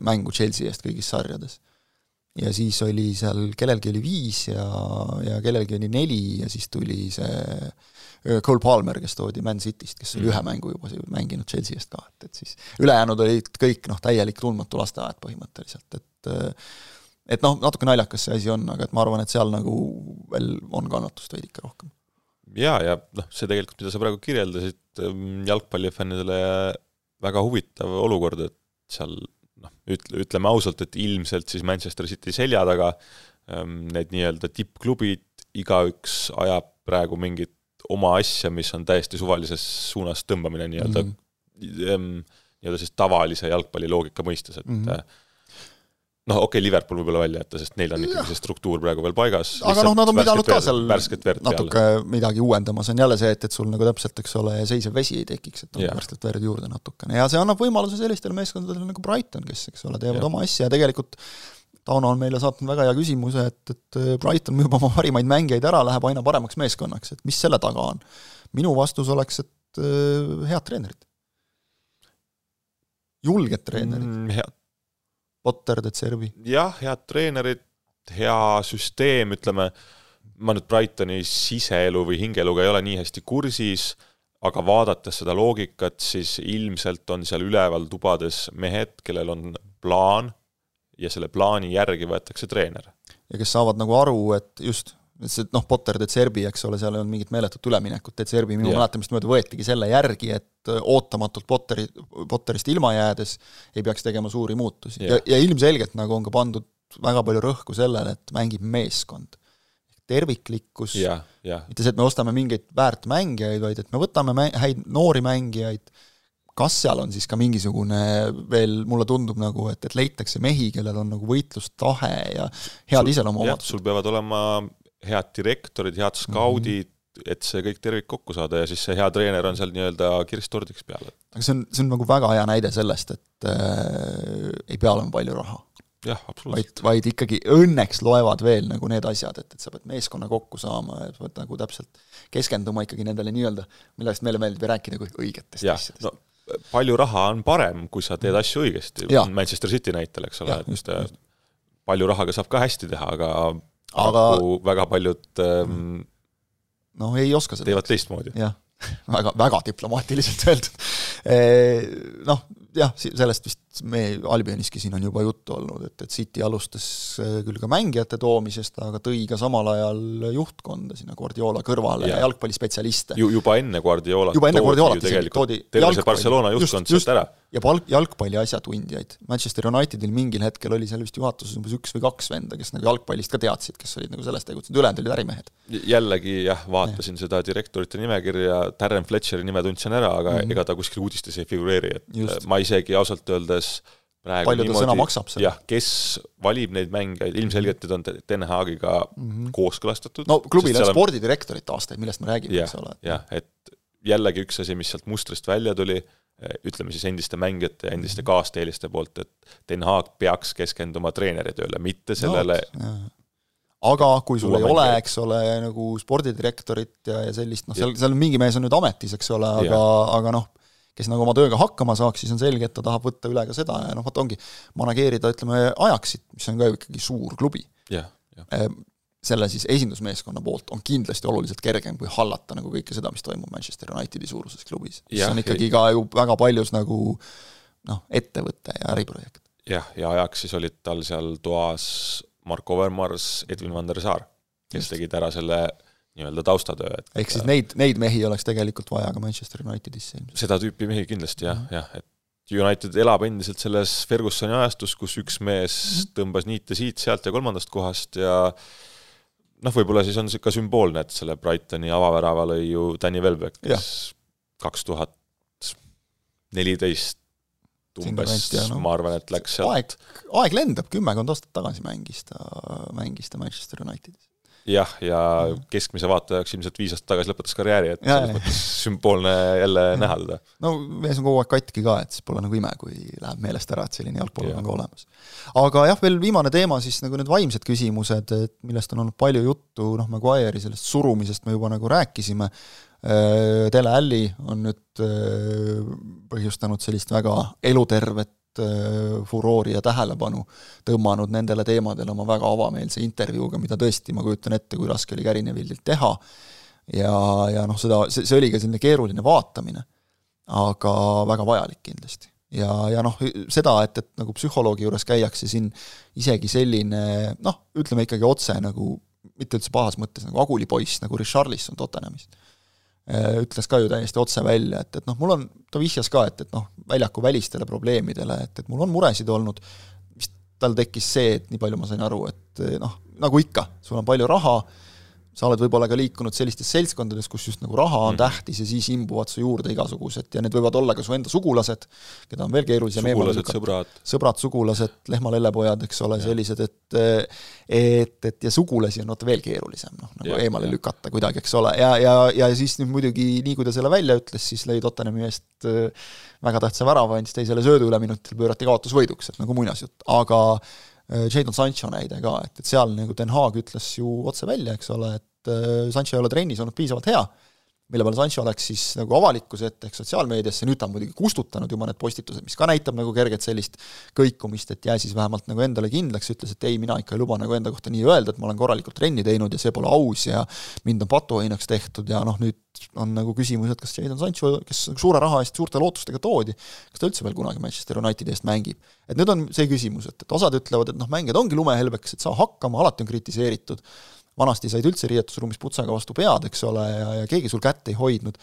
mängu Chelsea eest kõigis sarjades ja siis oli seal, kellelgi oli viis ja, ja kellelgi oli neli ja siis tuli see Cole Palmer, kes toodi Man Cityst, kes oli mm. ühe mängu juba mänginud Chelsea eest ka, et, et siis ülejäänud olid kõik noh, täielik tundmatu lasteaed põhimõtteliselt, et et noh, natuke naljakas see asi on, aga et ma arvan, et seal nagu veel on kannatust veidike rohkem. jaa, ja noh, see tegelikult, mida sa praegu kirjeldasid, jalgpallifännidele väga huvitav olukord, et seal noh, ütle, ütleme ausalt, et ilmselt siis Manchester City selja taga ähm, need nii-öelda tippklubid, igaüks ajab praegu mingit oma asja, mis on täiesti suvalises suunas tõmbamine nii-öelda mm, -hmm. nii-öelda siis tavalise jalgpalliloogika mõistes, et mm -hmm noh, okei okay,, Liverpool võib-olla välja jätta, sest neil on ikkagi see struktuur praegu veel paigas. aga noh, nad on pidanud ka seal natuke peale. midagi uuendama, see on jälle see, et, et sul nagu täpselt, eks ole, seisev vesi ei tekiks, et on yeah. värsket verd juurde natukene ja see annab võimaluse sellistele meeskondadele nagu Brighton, kes, eks ole, teevad yeah. oma asja ja tegelikult Tauno on meile saatnud väga hea küsimuse, et, et Brighton müüb oma parimaid mängijaid ära, läheb aina paremaks meeskonnaks, et mis selle taga on? minu vastus oleks, et äh, head treenerid. julged treenerid mm,. head Potter, De Zerbi. jah, head treenerid, hea süsteem, ütleme, ma nüüd Brightoni siseelu või hingeeluga ei ole nii hästi kursis, aga vaadates seda loogikat, siis ilmselt on seal üleval tubades mehed, kellel on plaan ja selle plaani järgi võetakse treener. ja kes saavad nagu aru, et just, see noh, Potter, De Zerbi, eks ole, seal ei olnud mingit meeletut üleminekut, De Zerbi minu mäletamist mööda võetigi selle järgi, et ootamatult Potteri, Potterist ilma jäädes ei peaks tegema suuri muutusi yeah. ja, ja ilmselgelt nagu on ka pandud väga palju rõhku sellele, et mängib meeskond. terviklikkus yeah,, yeah. mitte see, et me ostame mingeid väärtmängijaid, vaid et me võtame mä-, häid noori mängijaid, kas seal on siis ka mingisugune veel, mulle tundub nagu, et, et leitakse mehi, kellel on nagu võitlustahe ja head iseloomuomadused. sul peavad olema head direktorid, head skaudid mm, -hmm. et see kõik tervik kokku saada ja siis see hea treener on seal nii-öelda kirstutordiks peal. aga see on, see on nagu väga hea näide sellest, et äh, ei pea olema palju raha. jah, absoluutselt. vaid, vaid ikkagi õnneks loevad veel nagu need asjad, et, et sa pead meeskonna kokku saama ja sa pead nagu täpselt keskenduma ikkagi nendele nii-öelda, millest meile meeldib rääkida kui õigetest ja, asjadest no palju raha on parem, kui sa teed asju õigesti, Manchester City näitel, eks ole, et äh, palju rahaga saab ka hästi teha, aga aga väga paljud ähm, noh, ei oska seda. teevad teistmoodi. jah, [LAUGHS] väga, väga diplomaatiliselt öeldud. Noh, jah, sellest vist me Albioniski siin on juba juttu olnud, et, et City alustas äh, küll ka mängijate toomisest, aga tõi ka samal ajal juhtkonda sinna Guardiola kõrvale ja, ja jalgpallispetsialiste. ju, juba enne Guardiolat juba enne Guardiolat isegi toodi terve see Barcelona juhtkond sealt ära ja palk, jalgpalli asjatundjaid. Manchester Unitedil mingil hetkel oli seal vist juhatuses umbes üks või kaks venda, kes nagu jalgpallist ka teadsid, kes olid nagu selles tegutsenud, ülejäänud olid ärimehed. jällegi jah, vaatasin ja. seda direktorite nimekirja, Darren Fletcheri nime tundsin ära, aga mm -hmm. ega ta kuskil uudistes ei figureeri, et Just. ma isegi ausalt öeldes praegu palju ta niimoodi, sõna maksab seal? jah, kes valib neid mängijaid, ilmselgelt need on Den Haagiga mm -hmm. kooskõlastatud. no klubil on spordidirektorit aastaid, millest me räägime, eks ole. jah, et jällegi üks asi, mis sealt mustrist välja tuli, ütleme siis endiste mängijate ja endiste mhm. kaasteeliste poolt, et Den Haag peaks keskenduma treeneri tööle, mitte sellele no, aga kui sul ei ole, eks ole, nagu spordidirektorit ja, ja sellist, noh, seal, seal mingi mees on nüüd ametis, eks ole, aga, aga noh, kes nagu oma tööga hakkama saaks, siis on selge, et ta tahab võtta üle ka seda ja noh, vot ongi, manageerida, ütleme, Ajaxit, mis on ka ju ikkagi suur klubi. Ehm, selle siis esindusmeeskonna poolt on kindlasti oluliselt kergem kui hallata nagu kõike seda, mis toimub Manchester Unitedi suuruses klubis. mis on ikkagi ka ju väga paljus nagu noh, ettevõte ja äriprojekt. jah, ja ajaks siis olid tal seal toas Mark Overmars, Edwin van der Saar, kes Just. tegid ära selle nii-öelda taustatöö, et ehk siis neid, neid mehi oleks tegelikult vaja ka Manchester Unitedisse ilmselt. seda tüüpi mehi kindlasti jah mm, -hmm. jah, et United elab endiselt selles Fergusoni ajastus, kus üks mees mhm. tõmbas niite siit-sealt ja kolmandast kohast ja noh, võib-olla siis on see ka sümboolne, et selle Brightoni avavärava lõi ju Danny Welbeck, kes kaks tuhat neliteist umbes, no, ma arvan, et läks sealt aeg, aeg lendab, kümmekond aastat tagasi mängis ta, mängis ta Manchester Unitedis jah, ja keskmise vaataja jaoks ilmselt viis aastat tagasi lõpetas karjääri, et ja, selles ja. mõttes sümboolne jälle ja. näha teda. no mees on kogu aeg katki ka, et siis pole nagu ime, kui läheb meelest ära, et selline jalgpall on nagu olemas. aga jah, veel viimane teema siis nagu need vaimsed küsimused, et millest on olnud palju juttu, noh, Maguire'i sellest surumisest me juba nagu rääkisime, äh, Dele Alli on nüüd äh, põhjustanud sellist väga elutervet Äh, furoori ja tähelepanu tõmmanud nendele teemadele oma väga avameelse intervjuuga, mida tõesti, ma kujutan ette, kui raske oli Gary Neville'ilt teha, ja, ja noh, seda, see, see oli ka selline keeruline vaatamine, aga väga vajalik kindlasti. ja, ja noh, seda, et, et nagu psühholoogi juures käiakse siin isegi selline noh, ütleme ikkagi otse nagu, mitte üldse pahas mõttes, nagu agulipoiss, nagu Richarlison Tottenhamist Äh, ütles ka ju täiesti otse välja, et, et noh, mul on, ta vihjas ka, et, et noh, väljaku välistele probleemidele, et, et mul on muresid olnud, vist tal tekkis see, et nii palju ma sain aru, et noh, nagu ikka, sul on palju raha, sa oled võib-olla ka liikunud sellistes seltskondades, kus just nagu raha on mm. tähtis ja siis imbuvad su juurde igasugused ja need võivad olla ka su enda sugulased, keda on veel keerulisem sugulased, sõbrad. sõbrad, sugulased, lehma-lellepojad, eks ole, sellised, et et, et ja sugulasi on vaata veel keerulisem, noh, nagu ja, eemale ja. lükata kuidagi, eks ole, ja, ja, ja siis nüüd muidugi nii, kui ta selle välja ütles, siis lõi Tottenhami eest väga tähtsa värava, andis teisele söödu üleminutil, pöörati kaotusvõiduks, et nagu muinasjutt, aga Äh, Jadon Sancho näide ka, et, et seal nagu Den Haag ütles ju otse välja, eks ole, et äh, Sancho ei ole trennis olnud piisavalt hea, mille peale Sancho läks siis nagu avalikkuse ette ehk sotsiaalmeediasse, nüüd ta on muidugi kustutanud juba need postitused, mis ka näitab nagu kerget sellist kõikumist, et jää siis vähemalt nagu endale kindlaks, ütles, et ei, mina ikka ei luba nagu enda kohta nii öelda, et ma olen korralikult trenni teinud ja see pole aus ja mind on patuoinaks tehtud ja noh, nüüd on nagu küsimus, et kas Jadon Sancho, kes suure raha eest suurte lootustega toodi, kas ta üldse veel kunagi Manchester Unitedi eest mängib. et nüüd on see küsimus, et, et osad ütlevad, et noh, mängijad ongi lumehelbeks, et saa hakkama, alati on kritiseeritud, vanasti said üldse riietusruumis putsaga vastu pead, eks ole, ja, ja keegi sul kätt ei hoidnud,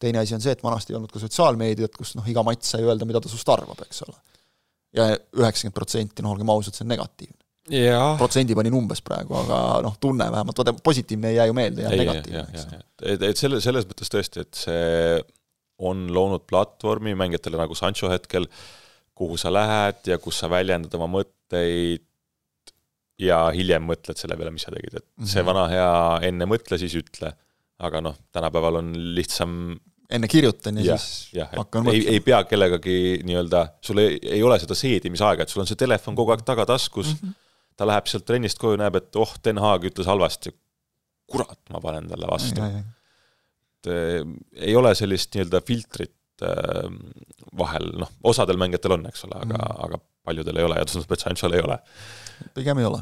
teine asi on see, et vanasti ei olnud ka sotsiaalmeediat, kus noh, iga mats sai öelda, mida ta sinust arvab, eks ole. ja üheksakümmend protsenti, noh, olgem ausad, see on negatiivne. protsendi panin umbes praegu, aga noh, tunne vähemalt, vaata positiivne ei jää ju meelde, jääb negatiivne, eks ole. et, et selle, selles mõttes tõesti, et see on loonud platvormi mängijatele nagu Sancho hetkel, kuhu sa lähed ja kus sa väljendad oma mõtteid, ja hiljem mõtled selle peale, mis sa tegid, et mm -hmm. see vana hea enne mõtle, siis ütle. aga noh, tänapäeval on lihtsam enne kirjutan ja, ja siis ja, hakkan mõtlema. ei, ei pea kellegagi nii-öelda, sul ei, ei ole seda seedimisaega, et sul on see telefon kogu aeg tagataskus mm, -hmm. ta läheb sealt trennist koju, näeb, et oh, Den Haag ütles halvasti, kurat, ma panen talle vastu. et äh, ei ole sellist nii-öelda filtrit äh, vahel, noh, osadel mängijatel on, eks ole, aga mm, -hmm. aga paljudel ei ole ja Sanchol ei ole pigem ei ole.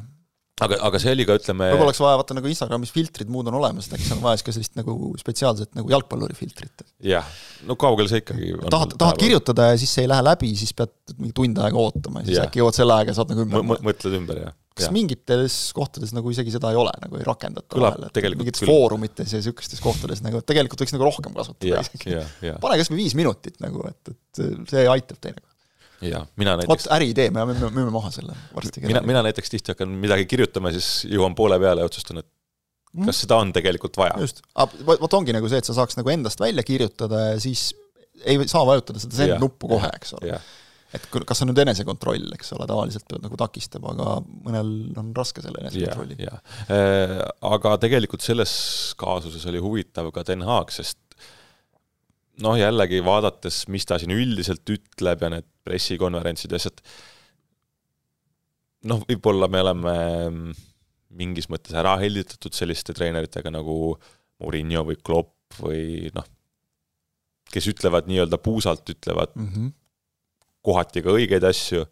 aga, aga see oli ka, ütleme võib-olla oleks vaja, vaata nagu Instagramis filtrid, muud on olemas, et äkki seal on vaja siis ka sellist nagu spetsiaalset nagu jalgpalluri filtrit. jah, no kaugel see ikkagi tahad, tahad kirjutada ja siis see ei lähe läbi, siis pead mingi tund aega ootama ja siis ja. äkki jõuad selle ajaga, saad nagu ümber M mõtled ümber, jah. kas ja. mingites kohtades nagu isegi seda ei ole, nagu ei rakendata vahel, et mingites küll. foorumites ja niisugustes kohtades nagu tegelikult võiks nagu rohkem kasutada isegi. pane kas või viis minutit nagu, et, et see aitab teinekord jaa, mina näiteks vot äriidee, me müüme, maha selle varsti. mina, mina näiteks tihti hakkan midagi kirjutama, siis jõuan poole peale ja otsustan, et mm. kas seda on tegelikult vaja. just, vot ongi nagu see, et sa saaks nagu endast välja kirjutada ja siis ei saa vajutada seda send nuppu kohe, eks ole. et kas on nüüd enesekontroll, eks ole, tavaliselt nagu takistab, aga mõnel on raske selle enesekontrolli. jah, äh, aga tegelikult selles kaasuses oli huvitav ka Den Haag, sest noh, jällegi vaadates, mis ta siin üldiselt ütleb ja need pressikonverentsid ja asjad, noh, võib-olla me oleme mingis mõttes ära helditatud selliste treeneritega nagu Murillo või Klopp või noh, kes ütlevad nii-öelda puusalt, ütlevad mm -hmm. kohati ka õigeid asju,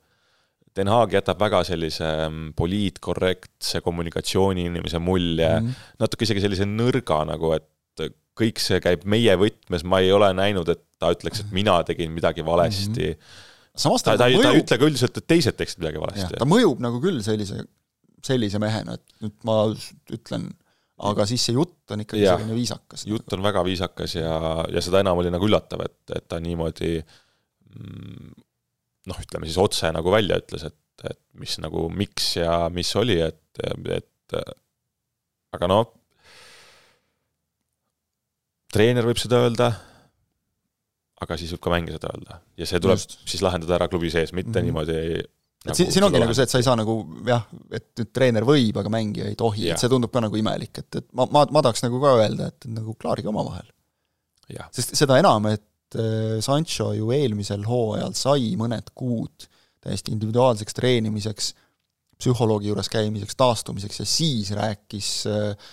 Den Haag jätab väga sellise mm, poliitkorrektse kommunikatsiooni inimese mulje mm, -hmm. natuke isegi sellise nõrga nagu, et kõik see käib meie võtmes, ma ei ole näinud, et ta ütleks, et mina tegin midagi valesti mm. -hmm. samas ta, ta, ta, mõjub... ta ei ütle ka üldiselt, et teised tegid midagi valesti. ta mõjub nagu küll sellise, sellise mehena, et nüüd ma ütlen, aga siis see jutt on ikkagi ja, selline viisakas. jutt on väga viisakas ja, ja seda enam oli nagu üllatav, et, et ta niimoodi mm, noh, ütleme siis otse nagu välja ütles, et, et mis nagu, miks ja mis oli, et, et aga noh, treener võib seda öelda, aga siis võib ka mängija seda öelda. ja see tuleb Just. siis lahendada ära klubi sees, mitte mm -hmm. niimoodi et nagu siin, siin ongi nagu see, et sa ei saa nagu jah, et nüüd treener võib, aga mängija ei tohi, et see tundub ka nagu imelik, et, et ma, ma, ma tahaks nagu ka öelda, et nagu klaarige omavahel. sest seda enam, et äh, Sancho ju eelmisel hooajal sai mõned kuud täiesti individuaalseks treenimiseks, psühholoogi juures käimiseks, taastumiseks ja siis rääkis äh,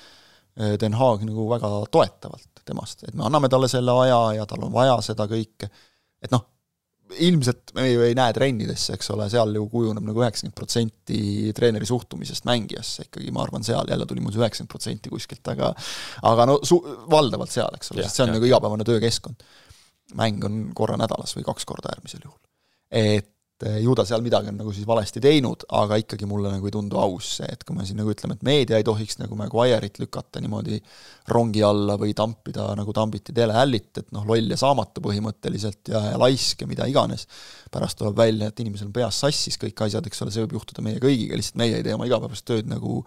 Den Haag nagu väga toetavalt temast, et me anname talle selle aja ja tal on vaja seda kõike, et noh, ilmselt me ju ei näe trennidesse, eks ole, seal ju kujuneb nagu üheksakümmend protsenti treeneri suhtumisest mängijasse ikkagi, ma arvan, seal jälle tuli mul see üheksakümmend protsenti kuskilt, aga aga no su-, valdavalt seal, eks ole, sest see on ja. nagu igapäevane töökeskkond. mäng on korra nädalas või kaks korda äärmisel juhul. et ju ta seal midagi on nagu siis valesti teinud, aga ikkagi mulle nagu ei tundu aus see, et kui me siin nagu ütleme, et meedia ei tohiks nagu Maguire'it lükata niimoodi rongi alla või tampida, nagu tambiti Dele Allit, et noh, loll ja saamatu põhimõtteliselt ja, ja laisk ja mida iganes, pärast tuleb välja, et inimesel on peas sassis kõik asjad, eks ole, see võib juhtuda meie kõigiga, lihtsalt meie ei tee oma igapäevast tööd nagu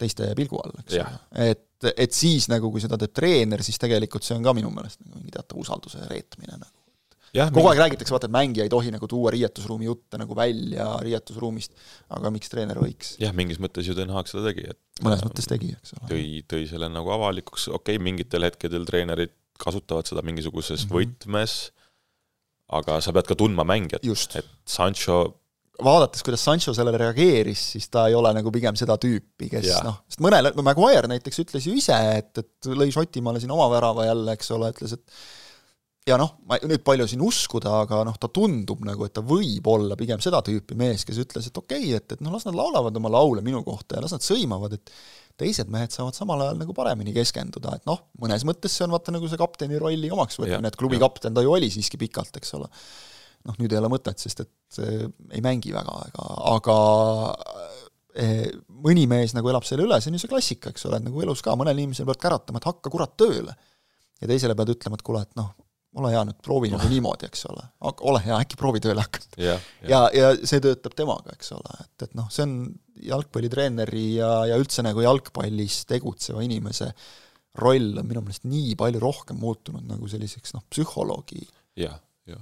teiste pilgu all, eks ole. et, et siis nagu, kui seda teeb treener, siis tegelikult see on ka minu meelest nagu mingi teatav usalduse reetmine nagu kogu aeg räägitakse, vaata, et mängija ei tohi nagu tuua riietusruumi jutte nagu välja riietusruumist, aga miks treener võiks? jah, mingis mõttes ju Den Haag seda tegi, et mõnes mõttes tegi, eks ole. tõi, tõi selle nagu avalikuks, okei okay,, mingitel hetkedel treenerid kasutavad seda mingisuguses mm -hmm. võtmes, aga sa pead ka tundma mängijat, et Sancho vaadates, kuidas Sancho sellele reageeris, siis ta ei ole nagu pigem seda tüüpi, kes noh, sest mõnele, Maguire näiteks ütles ju ise, et, et lõi Šotimaale siin oma värava jälle, eks ole, ütles, et ja noh, ma nüüd palju siin uskuda, aga noh, ta tundub nagu, et ta võib olla pigem seda tüüpi mees, kes ütles, et okei okay,, et, et noh, las nad laulavad oma laule minu kohta ja las nad sõimavad, et teised mehed saavad samal ajal nagu paremini keskenduda, et noh, mõnes mõttes see on vaata nagu see kapteni rolli omaks võtmine, et klubi kapten ta ju oli siiski pikalt, eks ole. noh, nüüd ei ole mõtet, sest et äh, ei mängi väga, ega, aga äh, mõni mees nagu elab selle üle, see on ju see klassika, eks ole, et nagu elus ka, mõnel inimesel pead käratama, et hakka kurat tööle. ja teisele pead ütlema, et kuule, et noh, ole hea nüüd, proovi nagu [LAUGHS] niimoodi, eks ole. ole hea, äkki proovi tööle hakata. ja, ja, ja see töötab temaga, eks ole, et, et noh, see on jalgpallitreeneri ja, ja üldse nagu jalgpallis tegutseva inimese roll on minu meelest nii palju rohkem muutunud nagu selliseks noh, psühholoogi jah.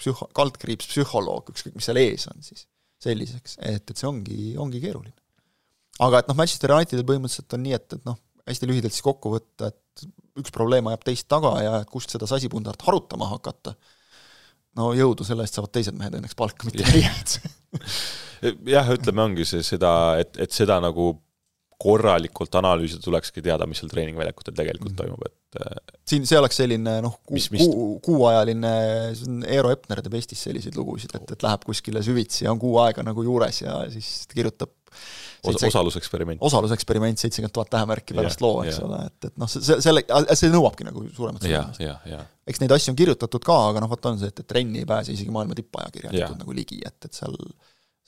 psühho-, kaldkriips psühholoog, ükskõik mis seal ees on siis, selliseks, et, et see ongi, ongi keeruline. aga et noh, Manchester Unitedil põhimõtteliselt on nii, et, et noh, hästi lühidalt siis kokku võtta, et üks probleem ajab teist taga ja et kust seda sasipundart harutama hakata, no jõudu, selle eest saavad teised mehed õnneks palka, mitte meie [LAUGHS] jah, ütleme, ongi see seda, et, et seda nagu korralikult analüüsida, tulekski teada, mis seal treeningväljakutel tegelikult mm. toimub, et äh, siin, see oleks selline noh, kuu, kuu, kuuajaline, see on Eero Epner teeb Eestis selliseid lugusid, et, et läheb kuskile süvitsi ja on kuu aega nagu juures ja siis kirjutab Os-, osaluseksperiment. osaluseksperiment, seitsekümmend tuhat tähemärki pärast yeah, loo, eks yeah. ole, et, et noh, see, selle, see nõuabki nagu suuremat suuremast. eks neid asju on kirjutatud ka, aga noh, vot on see, et, et trenni ei pääse isegi maailma tippajakirjanikud yeah. nagu ligi, et, et seal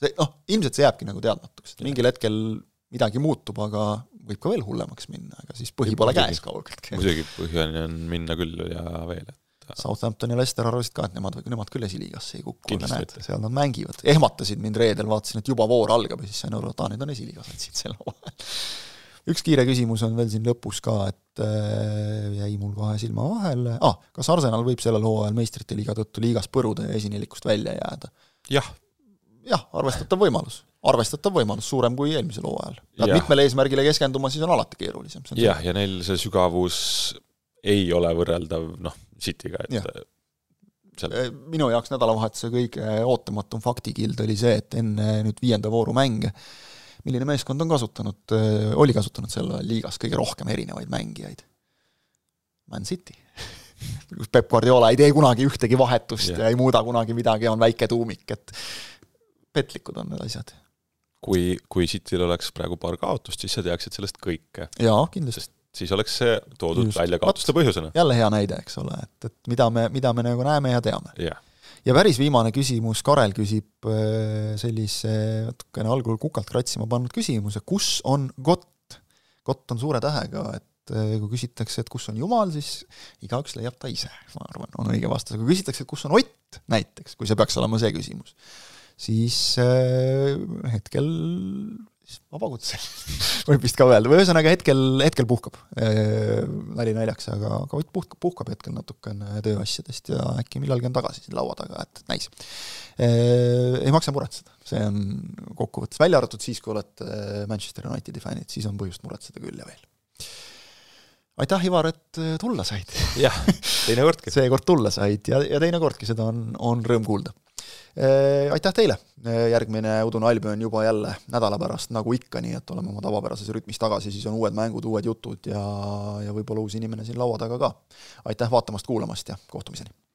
see noh, ilmselt see jääbki nagu teadmatuks, et mingil hetkel midagi muutub, aga võib ka veel hullemaks minna, aga siis põhi pole käes kaugeltki. muidugi, põhjani on minna küll ja veel, et Southampton ja Leicester arvasid ka, et nemad, nemad küll esiliigasse ei kuku, aga näed, seal nad mängivad. ehmatasid mind reedel, vaatasin, et juba voor algab ja siis sain aru, et aa, need on esiliigased siin sel [LAUGHS] hooajal. üks kiire küsimus on veel siin lõpus ka, et äh, jäi mul kohe silma vahele ah,, kas Arsenal võib sellel hooajal meistrite liiga tõttu liigas põrude ja esinelikust välja jääda? jah. jah, arvestatav võimalus arvestatav võimalus, suurem kui eelmisel hooajal. Nad mitmele eesmärgile keskenduma, siis on alati keerulisem. jah, ja neil see sügavus ei ole võrreldav noh, Cityga, et ja. seal äh, minu jaoks nädalavahetuse kõige ootamatum faktikild oli see, et enne nüüd viienda vooru mänge milline meeskond on kasutanud, äh, oli kasutanud selle liigas kõige rohkem erinevaid mängijaid? Man City [LAUGHS] kus Peep Guardiola ei tee kunagi ühtegi vahetust ja. ja ei muuda kunagi midagi, on väike tuumik, et petlikud on need asjad. kui, kui Cityl oleks praegu paar kaotust, siis sa teaksid sellest kõike. jaa, kindlasti siis oleks see toodud Just. välja kaotuste põhjusena. jälle hea näide, eks ole, et, et mida me, mida me nagu näeme ja teame yeah.. ja päris viimane küsimus, Karel küsib äh, sellise natukene algul kukalt kratsima pannud küsimuse, kus on Gott? Gott on suure tähega, et äh, kui küsitakse, et kus on Jumal, siis igaüks leiab ta ise, ma arvan, on õige vastus, kui küsitakse, et kus on Ott näiteks, kui see peaks olema see küsimus, siis äh, hetkel siis vabakutse [LAUGHS] võib vist ka öelda, või ühesõnaga hetkel, hetkel puhkab. nali naljaks, aga, aga Ott puhkab, puhkab hetkel natukene tööasjadest ja äkki millalgi on tagasi siin laua taga, et näis. ei maksa muretseda, see on kokkuvõttes, välja arvatud siis, kui olete Manchester Unitedi fännid, siis on põhjust muretseda küll ja veel aitäh, Ivar, et tulla said. jah, teinekordki [LAUGHS] seekord tulla said ja, ja teinekordki, seda on, on rõõm kuulda aitäh teile, äh, järgmine Udune Albion juba jälle nädala pärast, nagu ikka, nii et oleme oma tavapärases rütmis tagasi, siis on uued mängud, uued jutud ja, ja võib-olla uus inimene siin laua taga ka. aitäh vaatamast-kuulamast ja kohtumiseni!